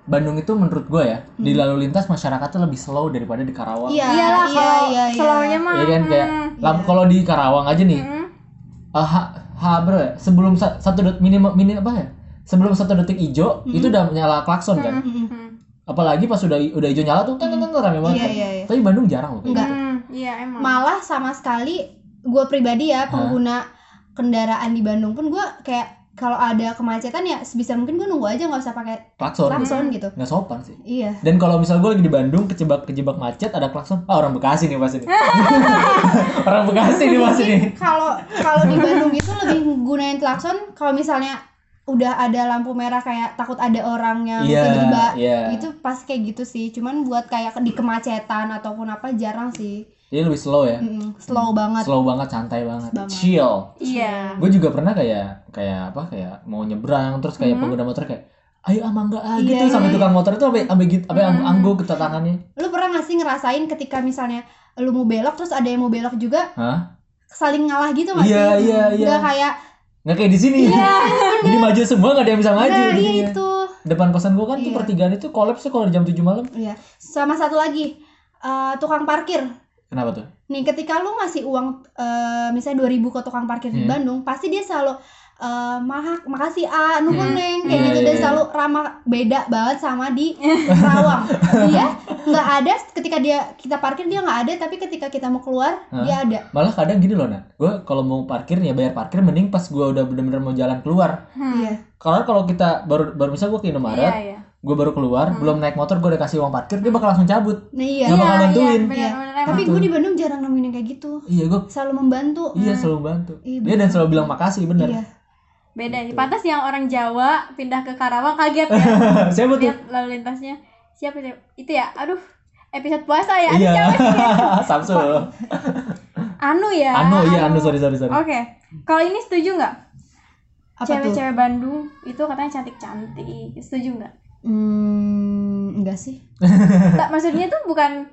Bandung itu menurut gue ya di lalu lintas masyarakatnya lebih slow daripada di Karawang.
Hmm. Iya,
Iyalah
iya,
kalau
iya, iya.
slownya mah.
Iya kan kayak
hmm,
Iya.
kalau di Karawang aja nih
hmm.
eh, ha, ha ya? sebelum sa- satu detik minimum minim apa ya sebelum satu detik hijau
Mhm.
itu udah nyala klakson kan.
Hmm.
apalagi pas udah udah hijau nyala tuh teng teng rame banget
iya iya iya
tapi Bandung jarang loh kayak
Enggak.
gitu.
Hmm, Iya emang.
malah sama sekali gue pribadi ya pengguna kendaraan di Bandung pun gue kayak kalau ada kemacetan ya sebisa mungkin gue nunggu aja nggak usah pakai
klakson.
klakson gitu.
Nggak sopan sih.
Iya.
Dan kalau misal gue lagi di Bandung kejebak kejebak macet ada klakson. Ah orang Bekasi nih pasti nih. Orang Bekasi nih pasti nih.
kalau kalau di Bandung itu lebih gunain klakson kalau misalnya udah ada lampu merah kayak takut ada orang yang
Iya,
tiba-tiba
iya.
itu pas kayak gitu sih. Cuman buat kayak di kemacetan ataupun apa jarang sih
jadi lebih slow ya?
Mm-mm, slow banget.
Slow banget santai banget.
Banget.
chill.
Iya.
gue juga pernah kayak kayak apa kayak mau nyebrang terus kayak pengguna motor kayak ayo ah mangga ah gitu
Iya,
sampai
iya.
tukang motor itu sampai sampai gitu sampai anggu anggu ke tangannya
lu pernah gak sih ngerasain ketika misalnya lu mau belok terus ada yang mau belok juga
Hah?
saling ngalah gitu gak
Iya,
sih?
iya, iya.
Nggak kayak
nggak kayak di sini. Jadi maju semua nggak ada yang bisa maju
nah iya itu.
Depan kosan gue kan tuh
Iya.
pertigaan itu kolaps tuh kalau jam 7 malam.
Iya. Sama satu lagi eh, tukang parkir
kenapa tuh
Nih ketika lu ngasih uang eh, misalnya 2000 ke tukang parkir di
Hmm.
Bandung, pasti dia selalu eh mah makasih A, nuhun
Hmm.
neng kayak
Iya,
gitu
iya,
dan
iya.
selalu ramah beda banget sama di Rawang. dia nggak ada ketika dia kita parkir dia nggak ada, tapi ketika kita mau keluar
Hah?
dia ada.
malah kadang gini loh nak gue kalau mau parkir ya bayar parkir mending pas gue udah bener-bener mau jalan keluar
Iya.
karena kalau kita baru baru misal gue ke Indomaret
Iya, iya.
Gue baru keluar belum naik motor gue udah kasih uang parkir dia bakal langsung cabut
Nah iya.
Nggak bakal nentuin.
benar,
Iya.
benar, emang.
Tapi gue di Bandung jarang nemuin yang kayak gitu.
iya gue
Selalu membantu.
iya selalu bantu
Iya,
dia dan selalu bilang makasih bener
Iya.
beda sih. Pantas yang orang Jawa pindah ke Karawang kaget ya.
siapa tuh
Lihat lalu lintasnya. Siapa itu? Itu ya. Aduh. Episode puasa ya.
Iya
siapa sih?
Samsul
Anu ya.
Anu iya Anu sorry sorry sorry
Oke. Kalau ini setuju nggak?
Apa tuh?
Cewek-cewek Bandung itu katanya cantik-cantik. Setuju nggak?
Hmm, enggak sih.
Tak, maksudnya tuh bukan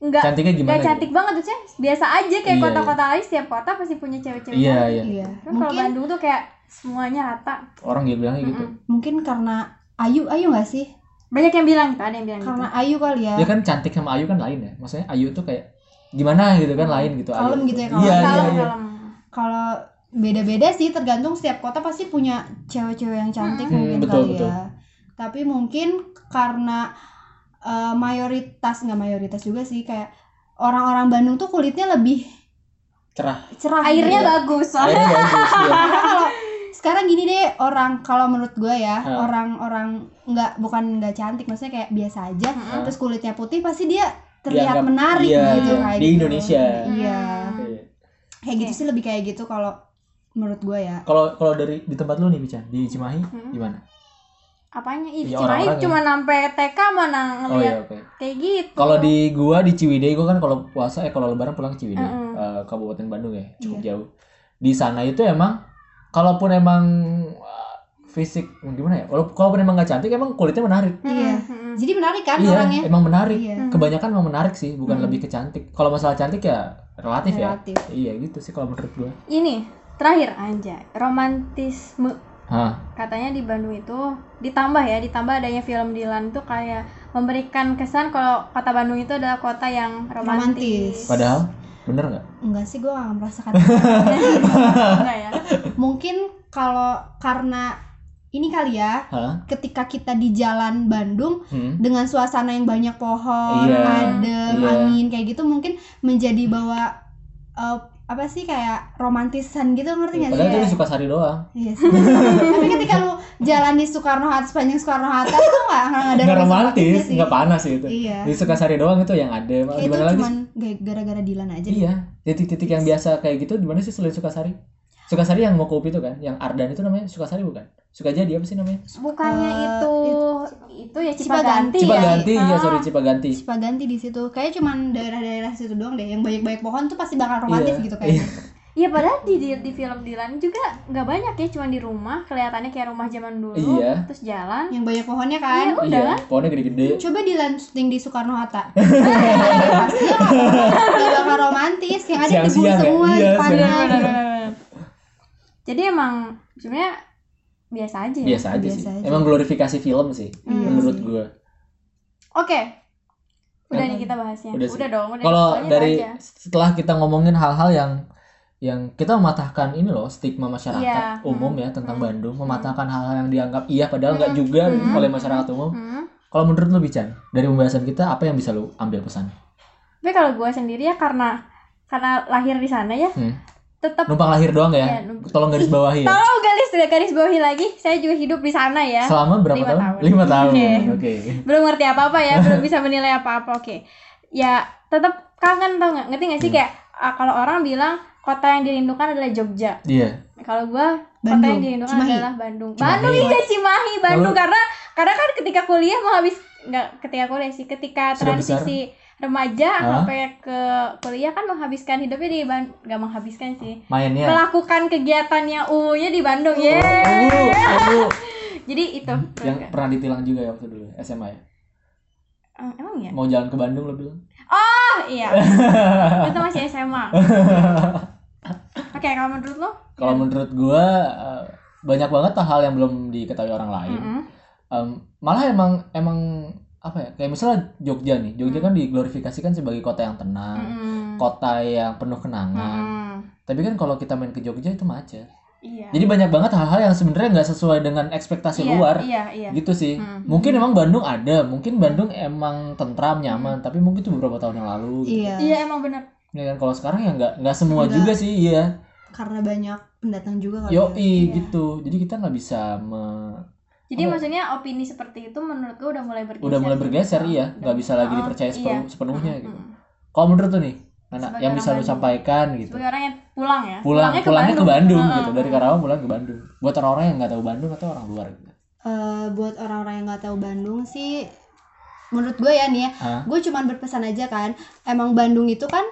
nggak
cantiknya gimana
nggak cantik banget tuh biasa aja kayak
Iya,
kota-kota lain setiap kota pasti punya cewek-cewek
iya
cantik.
iya
Iya.
Kan kalau
Mungkin
Bandung tuh kayak semuanya rata
orang gitu bilangnya gitu
mungkin karena Ayu Ayu nggak sih?
banyak yang bilang gitu ada yang bilang
Karena
gitu
Ayu kali ya.
ya kan cantik sama Ayu kan lain ya maksudnya Ayu tuh kayak gimana gitu kan lain gitu
Kalem
tuh.
gitu ya, kalem.
iya iya iya
kalem.
kalau beda-beda sih tergantung setiap kota pasti punya cewek-cewek yang cantik
Hmm,
mungkin
betul,
kali
betul.
ya tapi mungkin karena eh, mayoritas nggak mayoritas juga sih kayak orang-orang Bandung tuh kulitnya lebih
cerah
cerah
airnya
gitu.
bagus soalnya
airnya bagus iya.
Karena kalau sekarang gini deh orang kalau menurut gue ya orang-orang nggak bukan nggak cantik maksudnya kayak biasa aja
Hah.
terus kulitnya putih pasti dia terlihat
Dianggap-
menarik
iya,
gitu
iya.
kayak
Di
gitu.
Indonesia.
iya
Iya.
kayak gitu sih lebih kayak gitu kalau menurut gue ya
kalau kalau dari di tempat lu nih Bican di Cimahi
Hmm.
gimana
apanya ih
Iya,
Cimahi
orang-orang ya.
cuma sampai TK mana
oh iya
ngeliat
oke
kayak gitu
Kalau di gua di Ciwidey gua kan kalau puasa eh kalau lebaran pulang ke Ciwidey,
Mm-mm.
eh, Kabupaten Bandung ya, cukup
Iya.
jauh. Di sana itu emang kalaupun emang eh, fisik gimana ya? Walaupun kalaupun emang nggak cantik emang kulitnya menarik.
Iya.
Mm-mm.
jadi menarik kan
iya,
orangnya
emang menarik.
Iya.
Kebanyakan emang menarik sih, bukan
Hmm.
lebih ke cantik. Kalau masalah cantik ya relatif,
Relatif.
ya. Iya gitu sih kalau menurut gua.
ini terakhir anjay romantisme
Hah.
katanya di Bandung itu ditambah ya ditambah adanya film Dilan tuh kayak memberikan kesan kalau kota Bandung itu adalah kota yang romantis,
Romantis.
Padahal bener nggak?
enggak sih gue gak merasakan
Enggak ya
mungkin kalau karena ini kali ya
Hah?
ketika kita di jalan Bandung
Hmm.
dengan suasana yang banyak pohon,
Iya,
adem,
iya.
angin kayak gitu mungkin menjadi bawa eh, apa sih kayak romantisan gitu ngerti nggak
Padahal
sih?
itu di Sukasari doang.
Iya sih. Tapi ketika lu jalan di Soekarno Hatta sepanjang Soekarno Hatta itu nggak nggak ada
Nggak
romantis
nggak panas sih itu.
Iya.
Di Sukasari doang itu yang ada.
Kayak itu ga- gara-gara Dilan aja.
Iya, titik-titik yang biasa kayak gitu di mana sih selain Sukasari? Sukasari yang mau kopi itu kan, yang Ardan itu namanya Sukasari bukan? Sukajadi apa sih namanya?
bukannya
Eh,
itu itu ya
Cipaganti.
Cipaganti,
Cipaganti,
ya
ya
Ah.
sorry Cipaganti.
Cipaganti di situ. Kayak cuman daerah-daerah situ doang deh yang banyak-banyak pohon tuh pasti bakal romantis
Iya,
gitu kayaknya.
Iya padahal di, di di film Dilan juga nggak banyak ya cuma di rumah kelihatannya kayak rumah zaman dulu
Iya.
terus jalan
Yang banyak pohonnya kan.
Iya, udah
Iya, pohonnya gede-gede.
Coba Dilan syuting di Soekarno Hatta. Pasti nggak bakal romantis. Yang ada debu
ya?
semua
Iya,
di depannya.
Jadi emang sebenarnya biasa aja ya
Biasa aja
Biasa
sih.
aja.
Emang glorifikasi film sih
Iya
menurut gua.
oke udah
Apa?
nih kita bahasnya
Udah
udah,
sih.
dong udah
Kalau dari
aja.
setelah kita ngomongin hal-hal yang yang kita mematahkan ini loh stigma masyarakat
Iya,
umum
hmm,
ya tentang
hmm,
Bandung, mematahkan hal-hal yang dianggap iya padahal nggak
Hmm,
juga
hmm.
oleh masyarakat umum.
Hmm.
Kalau menurut lu Bican, dari pembahasan kita apa yang bisa lu ambil pesan?
tapi kalau gue sendiri ya karena karena lahir di sana ya
Hmm.
Tetap
Numpang lahir doang ya.
Iya, numpang.
Tolong garis bawahi ya.
Tolong garis garis bawahi lagi, saya juga hidup di sana ya.
Selama berapa
Lima
tahun?
tahun.
Lima tahun.
Oke.
Oke.
belum ngerti apa-apa ya, belum bisa menilai apa-apa. Oke. Ya, tetap kangen tau nggak? Ngerti nggak
Hmm.
sih kayak ah, kalau orang bilang kota yang dirindukan adalah Jogja.
Iya.
Kalau gua kota
Bandung.
yang dirindukan
Cimahi.
adalah Bandung.
Cimahi.
Bandung iya Cimahi, Bandung
Lalu-
karena karena kan ketika kuliah menghabis nggak ketika kuliah sih, ketika
Sudah
transisi remaja
Hah?
sampai ke kuliah kan menghabiskan hidupnya di Bandung, nggak menghabiskan sih.
Mainnya.
Melakukan kegiatannya UU-nya di Bandung.
Oh, oh, oh.
Jadi itu.
yang pernah ditilang juga ya waktu dulu SMA ya.
Eh, emang ya?
Mau jalan ke Bandung lo bilang.
Oh iya. itu masih SMA. Oke, kalau menurut lo?
Kalau menurut gua eh, banyak banget hal yang belum diketahui orang lain.
Mm-mm.
Em, malah emang emang apa ya? Kayak misalnya Jogja nih. Jogja
Mm.
kan diglorifikasikan sebagai kota yang tenang,
Mm-mm.
kota yang penuh kenangan.
Mm-mm.
Tapi kan kalau kita main ke Jogja itu macet.
Iya.
Jadi banyak banget hal-hal yang sebenarnya nggak sesuai dengan ekspektasi
iya,
luar.
Iya, iya.
Gitu sih.
Hmm.
Mungkin emang Bandung ada, mungkin Bandung emang tentram, nyaman, tapi mungkin itu beberapa tahun yang lalu. gitu.
Iya.
Iya, emang benar.
Ya kan kalau sekarang ya nggak nggak semua
Nggak.
juga sih, iya.
Karena banyak pendatang juga.
Yo
ya.
Iya.
gitu. Jadi kita nggak bisa me-
Jadi
Apa?
maksudnya opini seperti itu menurut gue udah mulai bergeser.
udah mulai bergeser iya,
Udah
nggak bisa lagi
Oh,
dipercaya
iya.
sepenuh- sepenuhnya
Mm,
gitu.
mm.
Kalau menurut tuh nih,
Sebagai
yang bisa lu
Bandung.
sampaikan gitu.
Sebagai orang yang pulang ya.
Pulang pulangnya ke Bandung,
Heeh.
gitu. Dari Karawang pulang ke Bandung. Buat orang-orang yang nggak tahu Bandung atau orang luar gitu.
Eh, buat orang-orang yang nggak tahu Bandung sih menurut gue ya nih ya
Hah?
gue cuman berpesan aja kan emang Bandung itu kan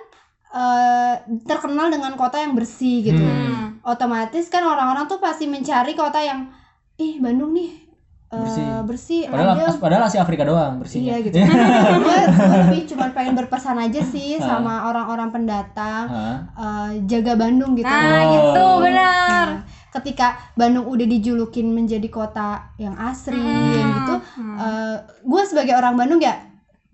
eh, terkenal dengan kota yang bersih gitu
Hmm.
otomatis kan orang-orang tuh pasti mencari kota yang ih Bandung nih eh,
Bersih.
bersih
Padahal
adem."
padahal Asia Afrika doang bersihnya.
iya gitu gue gue lebih cuman pengen berpesan aja sih
Hah?
sama orang-orang pendatang eh, jaga Bandung gitu
Nah,
Oh.
gitu benar.
Nah, ketika Bandung udah dijulukin menjadi kota yang asri yang gitu
Hmm.
gue sebagai orang Bandung ya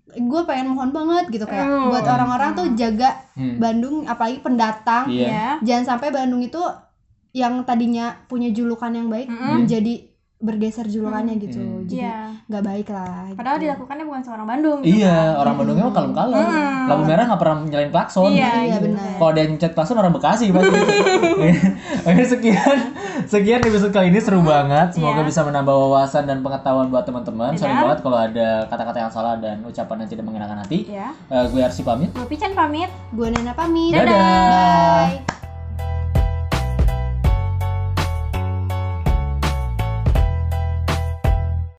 gue pengen mohon banget gitu kayak
Hmm.
buat orang-orang tuh jaga
Hmm.
Bandung apalagi pendatang
Iya.
Ya.
jangan sampai Bandung itu yang tadinya punya julukan yang baik
Mm-mm.
menjadi bergeser julukannya gitu
Hmm.
jadi
Iya.
nggak baik lah
Padahal
gitu.
dilakukannya bukan seorang Bandung. gitu
Iya,
kan.
orang Bandungnya mah kalem-kalem.
Hmm.
Lampu merah nggak pernah nyalain klakson.
Iya,
iya
gitu.
benar
Kalau ada yang klakson orang Bekasi pasti. Oke, sekian sekian episode kali ini seru banget. Semoga
Iya.
bisa menambah wawasan dan pengetahuan buat teman-teman. Sorry banget kalau ada kata-kata yang salah dan ucapan yang tidak mengenakan hati.
Iya.
Eh, gue Arsi pamit.
Gue Pican pamit.
gue Nena pamit
Dadah.
bye